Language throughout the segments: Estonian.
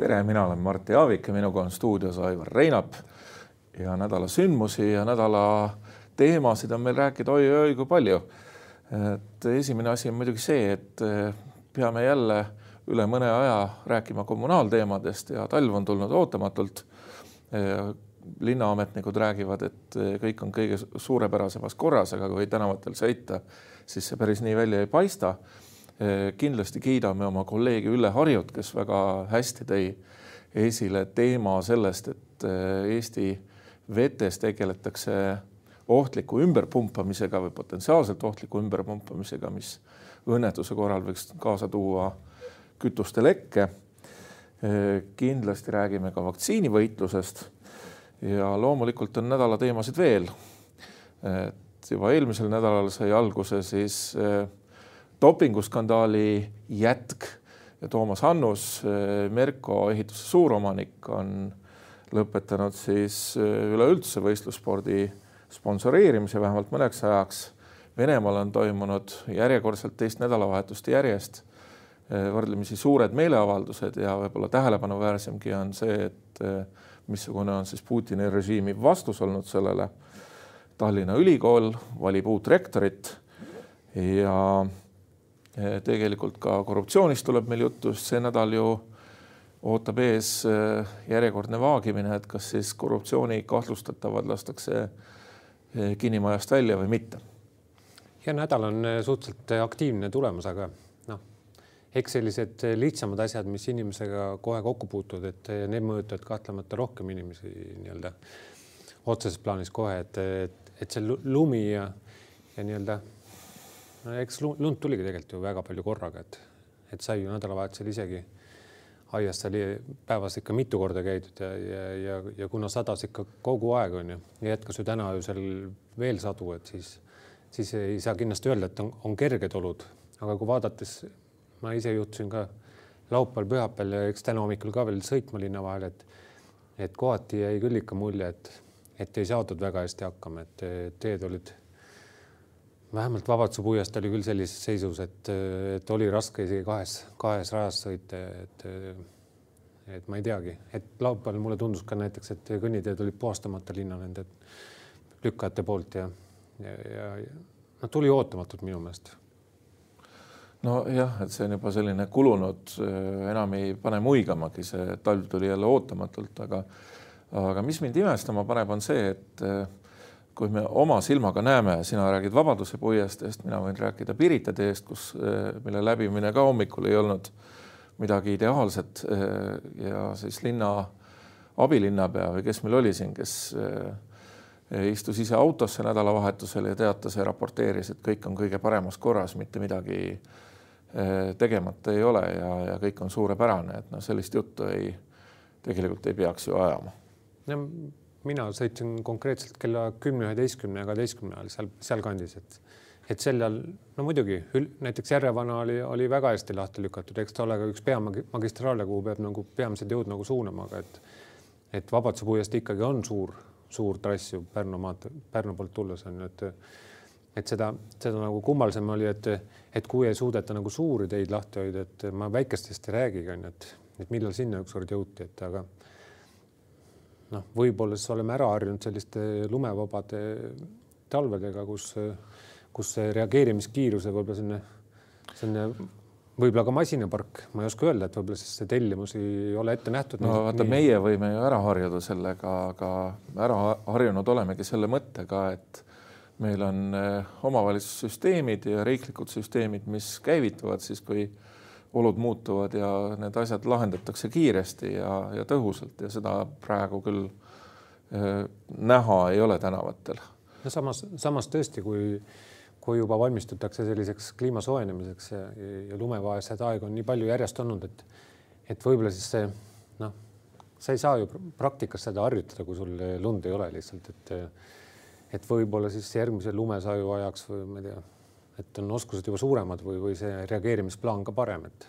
tere, mina olen Mart Jaavik ja minuga on stuudios Aivar Reinap ja nädala sündmusi ja nädala teemasid on meil rääkida oi-oi kui palju. et esimene asi on muidugi see, et peame jälle üle mõne aja rääkima kommunaalteemadest ja talv on tulnud ootamatult. linnaametnikud räägivad, et kõik on kõige suurepärasemas korras, aga kui tänavatel sõita, siis see päris nii välja ei paista Eh, kindlasti kiidame oma kolleegi Ülle Harjut, kes väga hästi tõi esile teema sellest, et eh, Eesti vetes tegeletakse ohtliku ümberpumpamisega või potentsiaalselt ohtliku ümberpumpamisega, mis õnnetuse korral võiks kaasa tuua kütuste lekke. Eh, kindlasti räägime ka vaktsiinivõitlusest ja loomulikult on nädala teemasid veel. et juba eelmisel nädalal sai alguse siis äh, dopinguskandaali jätk ja Toomas Annus, eh, Merko ehituse suuromanik, on lõpetanud siis eh, üleüldse võistlusspordi sponsoreerimise vähemalt mõneks ajaks. Venemaal on toimunud järjekordselt teist nädalavahetust järjest eh, võrdlemisi suured meeleavaldused ja võib-olla tähelepanuväärsemgi on see, et missugune on siis Putini režiimi vastus olnud sellele. Tallinna Ülikool valib uut rektorit ja tegelikult ka korruptsioonist tuleb meil juttu, sest see nädal ju ootab ees eh, järjekordne vaagimine, et kas siis korruptsiooni kahtlustatavad lastakse eh, kinnimajast välja või mitte. ja nädal on suhteliselt aktiivne tulemas, aga noh, eks sellised lihtsamad asjad, mis inimesega kohe kokku puutuvad, et need mõjutavad kahtlemata rohkem inimesi nii-öelda otseses plaanis kohe, et, et, et see lumi ja, ja nii-öelda no eks lund tuligi tegelikult ju väga palju korraga, et, et sai ju nädalavahetusel isegi aias oli päevas ikka mitu korda käidud ja, ja, ja, ja kuna sadas ikka kogu aeg on ju ja jätkas ju täna öösel veel sadu, et siis, siis ei saa kindlasti öelda, et on, on kerged olud, aga kui vaadates, ma ise juhtusin ka laupäeval, pühapäeval ja eks täna hommikul ka veel sõitma linna vahel, et et kohati jäi küll ikka mulje, et, et ei saadud väga hästi hakkama, et teed olid vähemalt Vabaduse puiest oli küll sellises seisus, et, et oli raske isegi kahes, kahes rajas sõita, et et ma ei teagi, et laupäeval mulle tundus ka näiteks, et kõnniteed olid puhastamata linna nende lükkajate poolt ja, ja, ja no tuli ootamatult minu meelest. nojah, et see on juba selline kulunud, enam ei pane muigamagi, see talv tuli jälle ootamatult, aga aga mis mind imestama paneb, on see, et kui me oma silmaga näeme, sina räägid Vabaduse puiesteest, mina võin rääkida Pirita teest, kus, eh, mille läbimine ka hommikul ei olnud midagi ideaalset eh, ja siis linna abilinnapea või kes meil oli siin, kes eh, istus ise autosse nädalavahetusel ja teatas ja raporteeris, et kõik on kõige paremas korras, mitte midagi tegemata ei ole ja, ja kõik on suurepärane, et noh, sellist juttu ei, tegelikult ei peaks ju ajama. No mina sõitsin konkreetselt kella kümne, üheteistkümne ja kaheteistkümne ajal seal, sealkandis, et, et sel ajal, no muidugi näiteks Järvevana oli, oli väga hästi lahti lükatud, eks ta ole ka üks peamagistraale, kuhu peab nagu peamised jõud nagu suunama, aga et, et Vabaduse puiest ikkagi on suur, suur trass ju Pärnu maantee, Pärnu poolt tulles on ju, et et seda, seda nagu kummalisem oli, et, et kui ei suudeta nagu suuri teid lahti hoida, et ma väikestest ei räägigi, on ju, et, et millal sinna ükskord jõuti, et aga noh, võib-olla siis oleme ära harjunud selliste lumevabade talvedega, kus, kus see reageerimiskiiruse võib-olla selline, selline võib-olla ka masinapark, ma ei oska öelda, et võib-olla siis see tellimus ei ole ette nähtud. no vaata, meie võime ju ära harjuda sellega, aga ära harjunud olemegi selle mõttega, et meil on eh, omavalitsussüsteemid ja riiklikud süsteemid, mis käivituvad siis, kui olud muutuvad ja need asjad lahendatakse kiiresti ja, ja tõhusalt ja seda praegu küll äh, näha ei ole tänavatel. no samas, samas tõesti, kui, kui juba valmistutakse selliseks kliima soojenemiseks ja, ja lumevaesed aeg on nii palju järjest olnud, et, et võib-olla siis see noh, sa ei saa ju praktikas seda harjutada, kui sul lund ei ole lihtsalt, et et võib-olla siis järgmise lumesaju ajaks või ma ei tea et on oskused juba suuremad või, või see reageerimisplaan ka parem, et?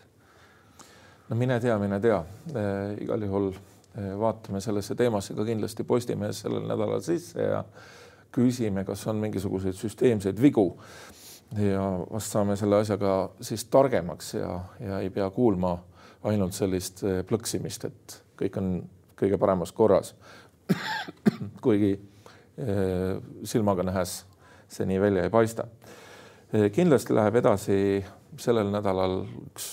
no mine tea, mine tea e,, igal juhul e, vaatame sellesse teemasse ka kindlasti Postimehes sellel nädalal sisse ja küsime, kas on mingisuguseid süsteemseid vigu. ja vast saame selle asjaga siis targemaks ja, ja ei pea kuulma ainult sellist plõksimist, et kõik on kõige paremas korras. kuigi silmaga nähes see nii välja ei paista. Kindlasti läheb edasi sellel nädalal üks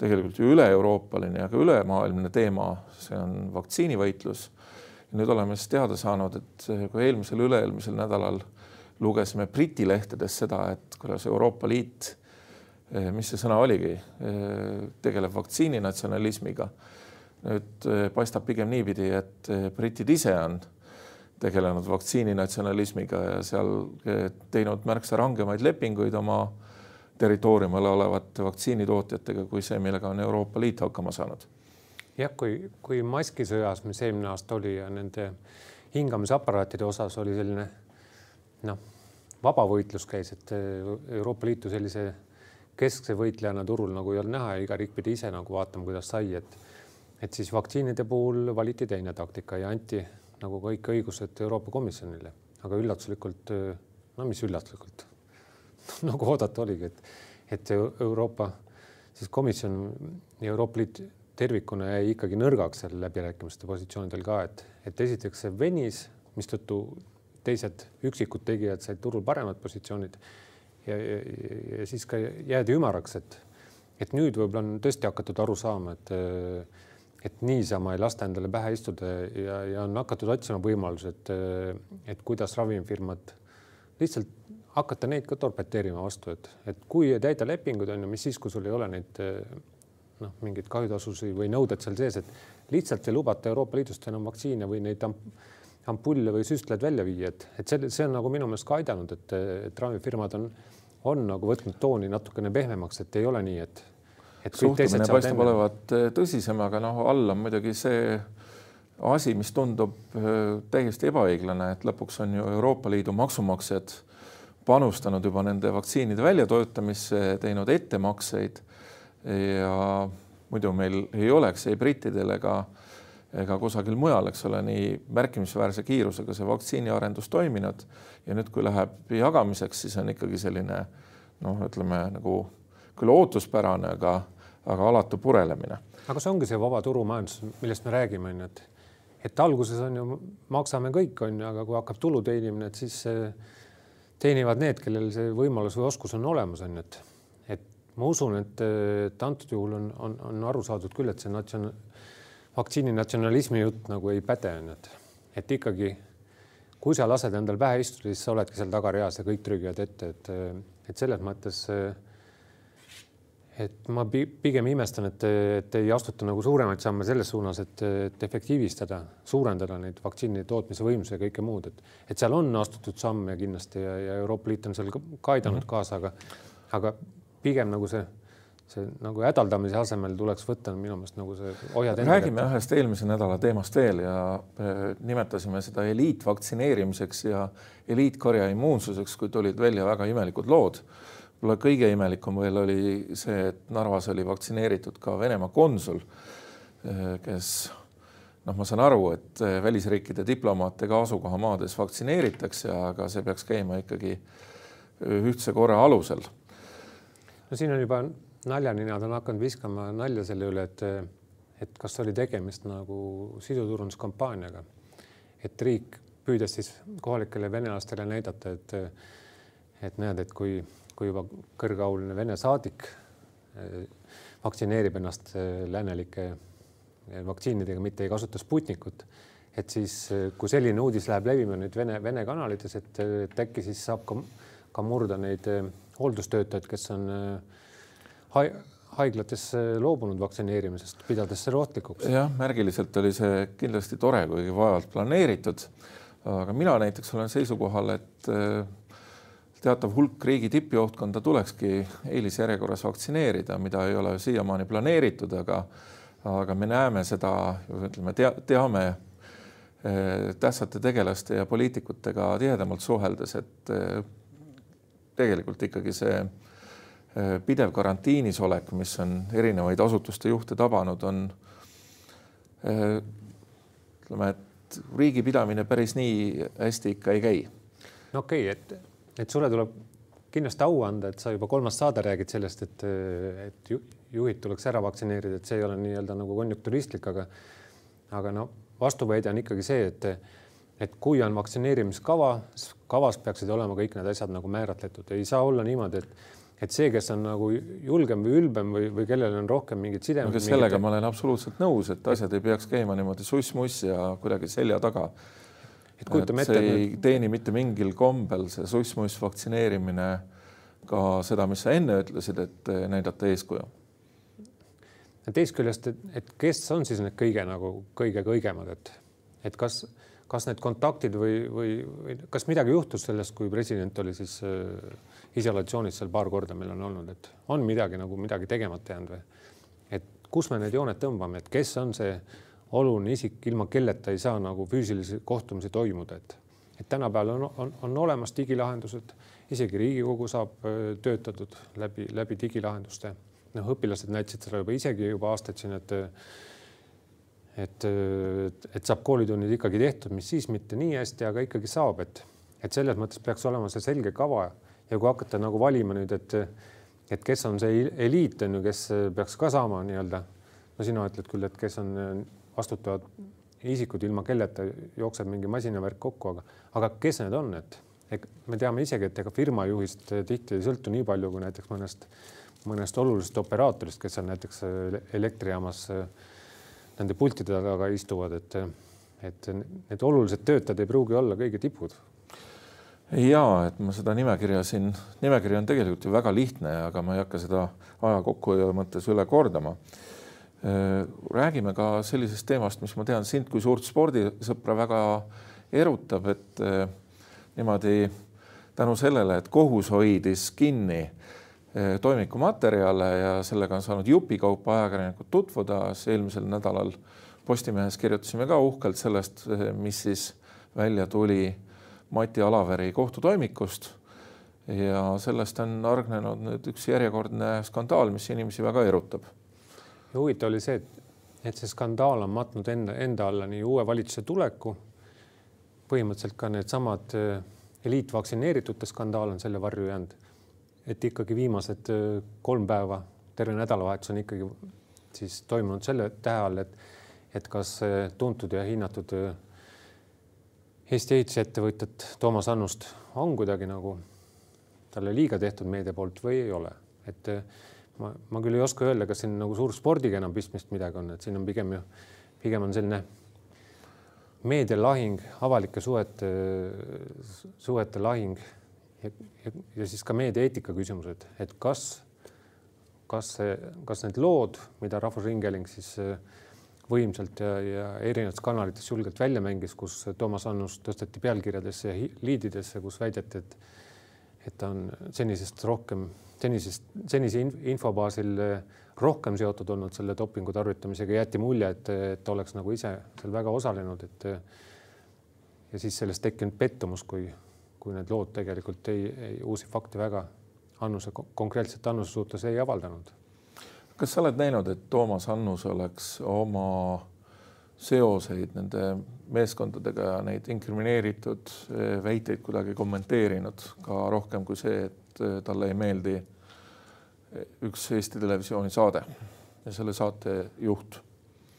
tegelikult ju üle-euroopaline ja ka ülemaailmne teema, see on vaktsiinivõitlus. nüüd oleme siis teada saanud, et kui eelmisel, üle-eelmisel nädalal lugesime Briti lehtedes seda, et kuidas Euroopa Liit, mis see sõna oligi, tegeleb vaktsiininatsionalismiga. nüüd paistab pigem niipidi, et britid ise on tegelenud vaktsiininatsionalismiga ja seal teinud märksa rangemaid lepinguid oma territooriumil olevate vaktsiinitootjatega kui see, millega on Euroopa Liit hakkama saanud. jah, kui, kui maskisõjas, mis eelmine aasta oli ja nende hingamisaparaatide osas oli selline noh, vaba võitlus käis, et Euroopa Liitu sellise keskse võitlejana turul nagu ei olnud näha ja iga riik pidi ise nagu vaatama, kuidas sai, et et siis vaktsiinide puhul valiti teine taktika ja anti nagu kõik õigused Euroopa Komisjonile, aga üllatuslikult, no mis üllatuslikult? Nagu oodata oligi, et, et Euroopa siis komisjon ja Euroopa Liit tervikuna jäi ikkagi nõrgaks seal läbirääkimiste positsioonidel ka, et, et esiteks see venis, mistõttu teised üksikud tegijad said turul paremad positsioonid ja, ja, ja siis ka jäädi ümaraks, et, et nüüd võib-olla on tõesti hakatud aru saama, et et niisama ei lasta endale pähe istuda ja, ja on hakatud otsima võimalusi, et, et kuidas ravimifirmad lihtsalt hakata neid ka torpeteerima vastu, et, et kui ei täida lepinguid, on ju, mis siis, kui sul ei ole neid noh, mingeid kahjutasusid või nõuded seal sees, et lihtsalt ei lubata Euroopa Liidust enam vaktsiine või neid ampulle või süstlaid välja viia, et, et see, see on nagu minu meelest ka aidanud, et, et ravimifirmad on, on nagu võtnud tooni natukene pehmemaks, et ei ole nii, et, suhtumine paistab olevat eh, tõsisem, aga noh, all on muidugi see asi, mis tundub eh, täiesti ebaõiglane, et lõpuks on ju Euroopa Liidu maksumaksjad panustanud juba nende vaktsiinide väljatöötamisse, teinud ettemakseid ja muidu meil ei oleks ei brittidel ega, ega kusagil mujal, eks ole, nii märkimisväärse kiirusega see vaktsiiniarendus toiminud. ja nüüd, kui läheb jagamiseks, siis on ikkagi selline noh, ütleme nagu küll ootuspärane, aga, aga alatu purelemine. aga see ongi see vaba turumajandus, millest me räägime, on ju, et et alguses on ju, maksame kõik, on ju, aga kui hakkab tulu teenimine, et siis teenivad need, kellel see võimalus või oskus on olemas, on ju, et, et ma usun, et, et antud juhul on, on, on aru saadud küll, et see natsion-, vaktsiini natsionalismi jutt nagu ei päde, on ju, et, et ikkagi kui sa lased endal pähe istuda, siis sa oledki seal tagareas ja kõik trügivad ette, et, et selles mõttes et ma pigem imestan, et, et ei astuta nagu suuremaid samme selles suunas, et, et efektiivistada, suurendada neid vaktsiinide tootmise võimsusi ja kõike muud, et, et seal on astutud samme kindlasti ja, ja Euroopa Liit on seal ka aidanud mm -hmm. kaasa, aga, aga pigem nagu see, see nagu hädaldamise asemel tuleks võtta minu meelest nagu see hoiad. räägime ühest eelmise nädala teemast veel ja äh, nimetasime seda eliitvaktsineerimiseks ja eliitkarja immuunsuseks, kui tulid välja väga imelikud lood võib-olla kõige imelikum veel oli see, et Narvas oli vaktsineeritud ka Venemaa konsul, kes noh, ma saan aru, et välisriikide diplomaate ka asukohamaades vaktsineeritakse, aga see peaks käima ikkagi ühtse korra alusel. no siin on juba naljaninad on hakanud viskama nalja selle üle, et, et kas oli tegemist nagu siduturunduskampaaniaga, et riik püüdes siis kohalikele venelastele näidata, et et näed, et kui kui juba kõrgeauline Vene saadik eh, vaktsineerib ennast eh, läänelike eh, vaktsiinidega, mitte ei kasuta Sputnikut, et siis kui selline uudis läheb levima nüüd Vene, Vene kanalites, et, et äkki siis saab ka, ka murda neid hooldustöötajaid, kes on haiglates loobunud vaktsineerimisest, pidades seda ohtlikuks. jah, märgiliselt oli see kindlasti tore, kuigi vaevalt planeeritud. aga mina näiteks olen seisukohal, et teatav hulk riigi tippjuhtkonda tulekski eelisjärjekorras vaktsineerida, mida ei ole siiamaani planeeritud, aga aga me näeme seda, ütleme tea,, teame eh, tähtsate tegelaste ja poliitikutega tihedamalt suheldes, et eh, tegelikult ikkagi see eh, pidev karantiinis olek, mis on erinevaid asutuste juhte tabanud, on ütleme, et riigi pidamine päris nii hästi ikka ei käi. no okei okay,, et et sulle tuleb kindlasti au anda, et sa juba kolmas saade räägid sellest, et, et juhid tuleks ära vaktsineerida, et see ei ole nii-öelda nagu konjunkturistlik, aga aga no vastuväide on ikkagi see, et et kui on vaktsineerimiskava, kavas peaksid olema kõik need asjad nagu määratletud, ei saa olla niimoodi, et et see, kes on nagu julgem või ülbem või, või kellel on rohkem mingid sidemed no,. sellega mingid... ma olen absoluutselt nõus, et asjad ei peaks käima niimoodi suss-muss ja kuidagi selja taga. Et kujutame ette. see ei teeni mitte mingil kombel, see suss-muss vaktsineerimine ka seda, mis sa enne ütlesid, et näidata eeskuju. teisest küljest, et, et kes on siis need kõige nagu kõige kõigemad, et, et kas kas need kontaktid või, või, või kas midagi juhtus sellest, kui president oli siis äh, isolatsioonis seal paar korda meil on olnud, et on midagi nagu midagi tegemata jäänud või? et kus me need jooned tõmbame, et kes on see oluline isik, ilma kelleta ei saa nagu füüsilisi kohtumisi toimuda, et et tänapäeval on, on, on olemas digilahendused, isegi Riigikogu saab äh, töötatud läbi, läbi digilahenduste. noh, õpilased näitasid seda juba isegi juba aastaid siin, et et, et saab koolitunnid ikkagi tehtud, mis siis mitte nii hästi, aga ikkagi saab, et, et selles mõttes peaks olema see selge kava ja kui hakata nagu valima nüüd, et, et kes on see eliit on ju, kes peaks ka saama nii-öelda. No sina ütled küll, et kes on vastutavad isikud, ilma kelleta jookseb mingi masinavärk kokku, aga, aga kes need on, et, me teame isegi, et ega firma juhist tihti ei sõltu nii palju kui näiteks mõnest, mõnest olulisest operaatorist, kes on näiteks elektrijaamas äh, nende pultide taga istuvad, et, et need olulised töötajad ei pruugi olla kõige tipud. ja et ma seda nimekirja siin, nimekiri on tegelikult ju väga lihtne, aga ma ei hakka seda aja kokkuhoiu mõttes üle kordama. Räägime ka sellisest teemast, mis ma tean sind kui suurt spordisõpra väga erutab, et eh, niimoodi tänu sellele, et kohus hoidis kinni Eh, toimiku materjale ja sellega on saanud jupikaupa ajakirjanikud tutvuda, siis eelmisel nädalal Postimehes kirjutasime ka uhkelt sellest, mis siis välja tuli Mati Alaveri kohtutoimikust. ja sellest on hargnenud nüüd üks järjekordne skandaal, mis inimesi väga erutab. Ja huvitav oli see, et, et see skandaal on matnud enda, enda alla nii uue valitsuse tuleku, põhimõtteliselt ka needsamad eh, eliitvaktsineeritute skandaal on selle varju jäänud. Et ikkagi viimased äh, kolm päeva, terve nädalavahetus on ikkagi siis toimunud selle tähe all, et, et kas tuntud ja hinnatud Eesti ehitusettevõtjat Toomas Annust on kuidagi nagu talle liiga tehtud meedia poolt või ei ole, et ma, ma küll ei oska öelda, kas siin nagu suur spordiga enam pistmist midagi on, et siin on pigem ju, pigem on selline meedialahing, avalike suhete, suhete lahing ja, ja, ja siis ka meediaeetika küsimused, et kas, kas kas need lood, mida Rahvusringhääling siis äh, võimsalt ja, ja erinevates kanalites julgelt välja mängis, kus Toomas Annus tõsteti pealkirjadesse ja liididesse, kus väideti, et et ta on senisest rohkem, senisest, senise info baasil äh, rohkem seotud olnud selle dopingu tarvitamisega, jäeti mulje, et, et oleks nagu ise seal väga osalenud, et ja siis sellest tekkinud pettumus, kui kui need lood tegelikult ei, ei uusi fakte väga Annuse, konkreetselt Annuse suhtes ei avaldanud. kas sa oled näinud, et Toomas Annus oleks oma seoseid nende meeskondadega ja neid inkrimineeritud eh, väiteid kuidagi kommenteerinud ka rohkem kui see, et eh, talle ei meeldi eh, üks Eesti Televisiooni saade ja selle saate juht.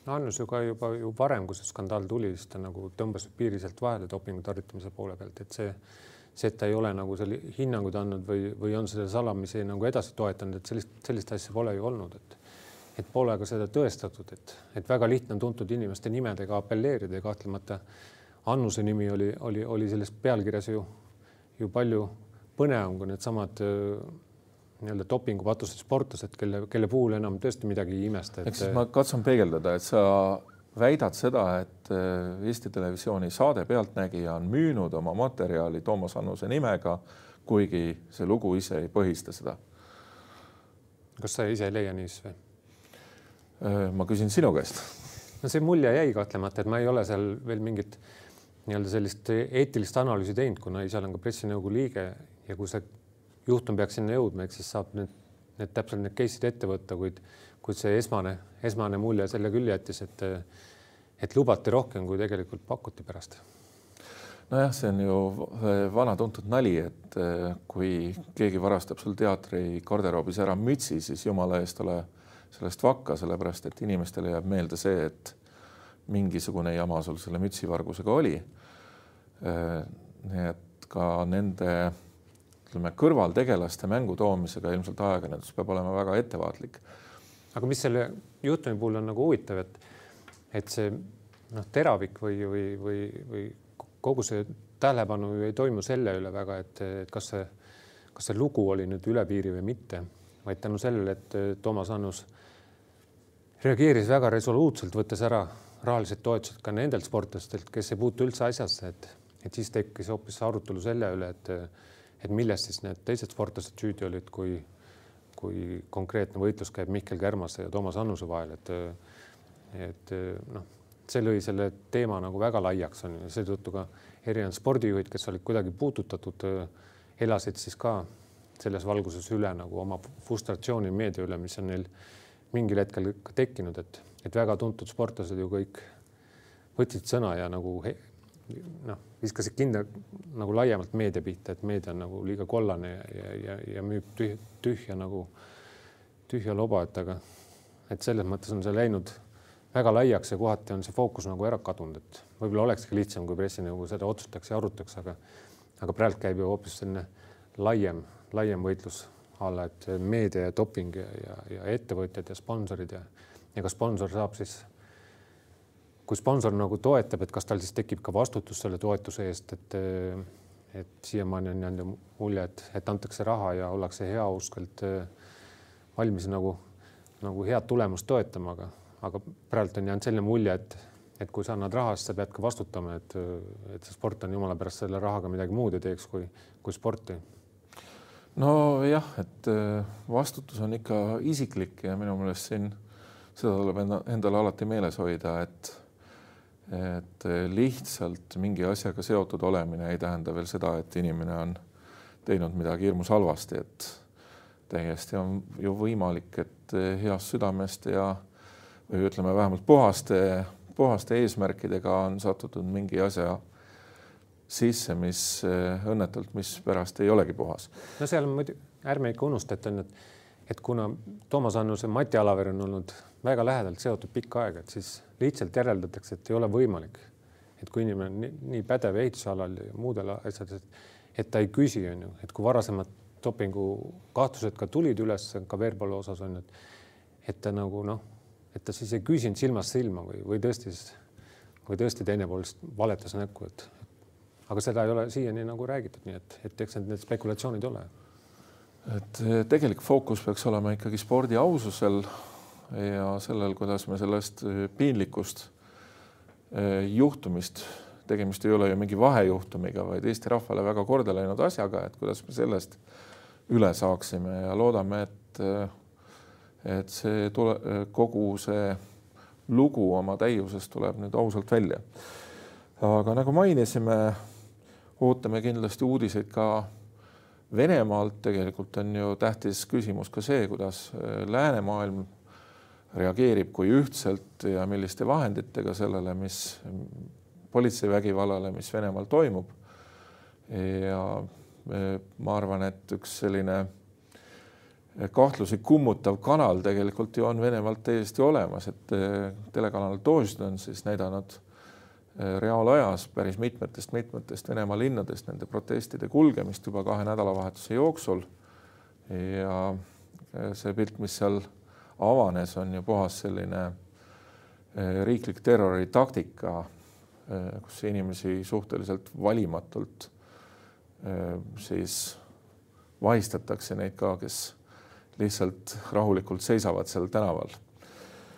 No Annus ju ka juba ju varem, kui see skandaal tuli, siis ta nagu tõmbas piiri sealt vahele dopingu tarvitamise poole pealt, et see see, et ta ei ole nagu selle hinnanguid andnud või, või on selle salamisi nagu edasi toetanud, et sellist, sellist asja pole ju olnud, et et pole ka seda tõestatud, et, et väga lihtne on tuntud inimeste nimedega apelleerida ja kahtlemata Annuse nimi oli, oli, oli selles pealkirjas ju, ju palju põnevam kui needsamad nii-öelda dopingupatused sportlased, kelle, kelle puhul enam tõesti midagi ei imesta et.... eks ma katsun peegeldada, et sa väidad seda, et äh, Eesti Televisiooni saade Pealtnägija on müünud oma materjali Toomas Annuse nimega, kuigi see lugu ise ei põhista seda. kas sa ise ei leia nii siis või? Äh, ma küsin sinu käest. no see mulje jäi kahtlemata, et ma ei ole seal veel mingit nii-öelda sellist eetilist analüüsi teinud, kuna ise olen ka pressinõukogu liige ja kui see juhtum peaks sinna jõudma, eks siis saab need, need täpselt need case'id ette võtta, kuid kuid see esmane, esmane mulje selle küll jättis, et, et lubati rohkem, kui tegelikult pakuti pärast. nojah, see on ju vana tuntud nali, et kui keegi varastab sul teatri garderoobis ära mütsi, siis jumala eest ole sellest vakka, sellepärast et inimestele jääb meelde see, et mingisugune jama sul selle mütsivargusega oli. nii et ka nende ütleme kõrvaltegelaste mängu toomisega ilmselt ajakirjandus peab olema väga ettevaatlik. aga mis selle juhtumi puhul on nagu huvitav, et, et see noh, teravik või, või, või, või kogu see tähelepanu ju ei toimu selle üle väga, et, et kas see, kas see lugu oli nüüd üle piiri või mitte, vaid tänu sellele, et Toomas Annus reageeris väga resoluutselt, võttes ära rahalised toetused ka nendelt sportlastelt, kes ei puutu üldse asjasse, et, et siis tekkis hoopis arutelu selle üle, et, et milles siis need teised sportlased süüdi olid, kui, kui konkreetne võitlus käib Mihkel Kärmase ja Toomas Annuse vahel, et, et noh, see lõi selle teema nagu väga laiaks on ju, seetõttu ka erinevad spordijuhid, kes olid kuidagi puudutatud, elasid siis ka selles valguses üle nagu oma frustratsiooni meedia üle, mis on neil mingil hetkel tekkinud, et, et väga tuntud sportlased ju kõik võtsid sõna ja nagu noh, viskasid kinda nagu laiemalt meedia pihta, et meedia on nagu liiga kollane ja, ja, ja, ja müüb tühja, tühja nagu tühja loba, et aga et selles mõttes on see läinud väga laiaks ja kohati on see fookus nagu ära kadunud, et võib-olla olekski lihtsam, kui pressinõukogu seda otsustaks ja arutaks, aga aga praegu käib ju hoopis selline laiem, laiem võitlus alla, et meedia ja doping ja, ja, ja ettevõtjad ja sponsorid ja, ja ka sponsor saab siis, kui sponsor nagu toetab, et kas tal siis tekib ka vastutus selle toetuse eest, et et siiamaani on jäänud mulje, et, et antakse raha ja ollakse heauskselt valmis nagu, nagu head tulemust toetama, aga, aga praegu on jäänud selline mulje, et, et kui sa annad raha, siis sa pead ka vastutama, et, et see sport on jumala pärast selle rahaga midagi muud ei teeks kui, kui sporti nojah, et äh, vastutus on ikka isiklik ja minu meelest siin seda tuleb enda, endale alati meeles hoida, et et lihtsalt mingi asjaga seotud olemine ei tähenda veel seda, et inimene on teinud midagi hirmus halvasti, et täiesti on ju võimalik, et heast südamest ja või ütleme vähemalt puhaste, puhaste eesmärkidega on satutud mingi asja sisse, mis eh, õnnetult, mis pärast ei olegi puhas. no seal muidu, ärme ikka unusta, et on, et, et kuna Toomas Annus ja Mati Alaver on olnud väga lähedalt seotud pikka aega, et siis lihtsalt järeldatakse, et ei ole võimalik, et kui inimene on nii, nii pädev ehitusalal ja muudel asjadel, et ta ei küsi, on ju, et kui varasemad dopingu kahtlused ka tulid üles ka Veerpalu osas on ju, et et ta nagu noh, et ta siis ei küsinud silmast silma või, või tõesti, või tõesti teine pool valetas näkku, et aga seda ei ole siiani nagu räägitud, nii et, et eks need, spekulatsioonid ole. et eh, tegelik fookus peaks olema ikkagi spordi aususel ja sellel, kuidas me sellest eh, piinlikust eh, juhtumist, tegemist ei ole ju mingi vahejuhtumiga, vaid Eesti rahvale väga korda läinud asjaga, et kuidas me sellest üle saaksime ja loodame, et et see tule, kogu see lugu oma täiuses tuleb nüüd ausalt välja. aga nagu mainisime ootame kindlasti uudiseid ka Venemaalt, tegelikult on ju tähtis küsimus ka see, kuidas äh, läänemaailm reageerib, kui ühtselt ja milliste vahenditega sellele, mis politseivägivallale, mis Venemaal toimub. ja äh, ma arvan, et üks selline äh, kahtlusi kummutav kanal tegelikult ju on Venemaalt täiesti olemas, et telekanal Dožd on siis näidanud reaalajas päris mitmetest-mitmetest Venemaa linnadest nende protestide kulgemist juba kahe nädalavahetuse jooksul. ja äh, see pilt, mis seal avanes, on ju puhas selline äh, riiklik terroritaktika, kus inimesi suhteliselt valimatult siis vahistatakse neid ka, kes lihtsalt rahulikult seisavad seal tänaval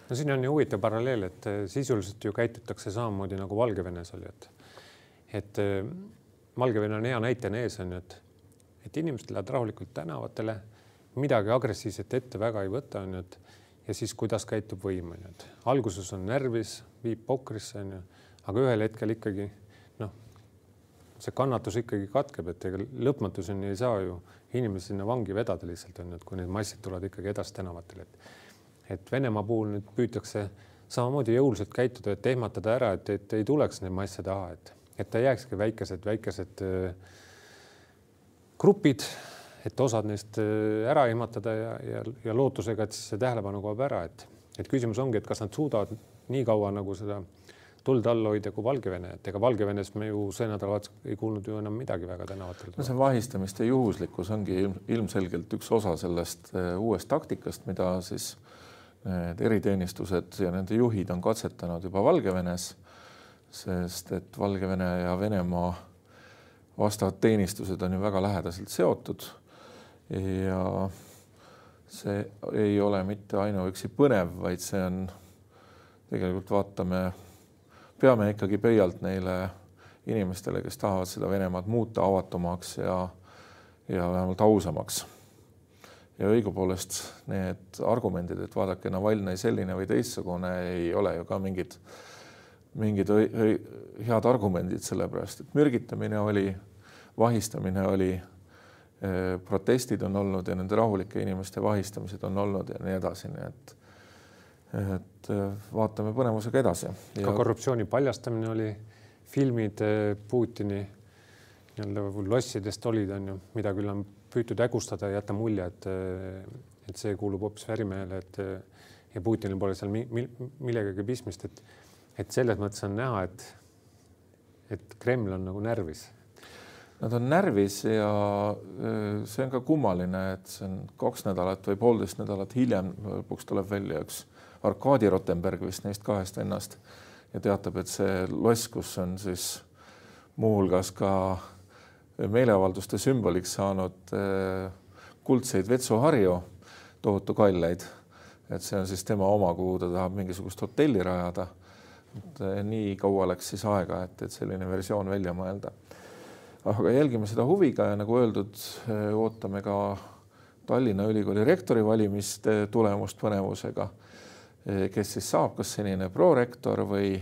no siin on ju huvitav paralleel, et eh, sisuliselt ju käitutakse samamoodi nagu Valgevenes oli, et et eh, Valgevene on hea näitena ees on ju, et et inimesed lähevad rahulikult tänavatele, midagi agressiivset ette väga ei võta, on ju, et ja siis kuidas käitub võim, on ju, et alguses on närvis, viib pokrisse, on ju, aga ühel hetkel ikkagi noh, see kannatus ikkagi katkeb, et ega lõpmatuseni ei saa ju inimesi sinna vangi vedada lihtsalt on ju, et kui need massid tulevad ikkagi edasi tänavatele, et et Venemaa puhul nüüd püütakse samamoodi jõuliselt käituda, et ehmatada ära, et, et ei tuleks neid masse taha, et, et ta jääkski väikesed, väikesed grupid, et osad neist ära ehmatada ja, ja, ja lootusega, et siis see tähelepanu kaob ära, et, et küsimus ongi, et kas nad suudavad nii kaua nagu seda tuld all hoida kui Valgevene, et ega Valgevenes me ju see nädalavahetus ei kuulnud ju enam midagi väga tänavatel. no see vahistamiste juhuslikkus ongi ilmselgelt üks osa sellest uuest taktikast, mida siis need eriteenistused ja nende juhid on katsetanud juba Valgevenes, sest et Valgevene ja Venemaa vastavad teenistused on ju väga lähedaselt seotud. Ja see ei ole mitte ainuüksi põnev, vaid see on tegelikult vaatame, peame ikkagi pöialt neile inimestele, kes tahavad seda Venemaad muuta avatumaks ja ja vähemalt ausamaks ja õigupoolest need argumendid, et vaadake, Navalnõi selline või teistsugune ei ole ju ka mingid, mingid head argumendid, sellepärast et mürgitamine oli, vahistamine oli, eh, protestid on olnud ja nende rahulike inimeste vahistamised on olnud ja nii edasi, nii et et eh, vaatame põnevusega edasi. ka korruptsiooni paljastamine oli, filmid eh, Putini nii-öelda lossidest olid, on ju, mida küll on püütud hägustada ja jätta mulje, et, et see kuulub hoopis ärimehele, et ja Putinil pole seal millegagi pistmist, et, et selles mõttes on näha, et, et Kreml on nagu närvis. Nad on närvis ja see on ka kummaline, et see on kaks nädalat või poolteist nädalat hiljem lõpuks tuleb välja üks Arkadi Rotenberg vist neist kahest vennast ja teatab, et see loss, kus on siis muuhulgas ka meeleavalduste sümboliks saanud eh, kuldseid vetsuharju, tohutu kallaid. et see on siis tema oma, kuhu ta tahab mingisugust hotelli rajada. et eh, nii kaua läks siis aega, et, et selline versioon välja mõelda. aga jälgime seda huviga ja nagu öeldud, eh, ootame ka Tallinna Ülikooli rektori valimiste tulemust põnevusega. kes siis saab, kas senine prorektor või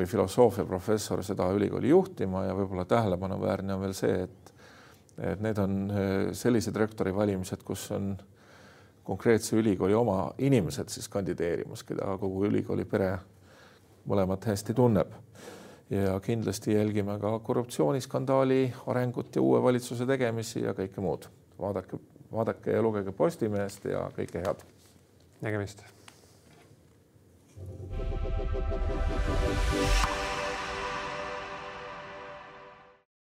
või filosoofiaprofessor seda ülikooli juhtima ja võib-olla tähelepanuväärne on veel see, et, et need on eh, sellised rektori valimised, kus on konkreetse ülikooli oma inimesed siis kandideerimas, keda kogu ülikooli pere mõlemat hästi tunneb. ja kindlasti jälgime ka korruptsiooniskandaali arengut ja uue valitsuse tegemisi ja kõike muud. vaadake, vaadake ja lugege Postimehest ja kõike head. nägemist Thank you.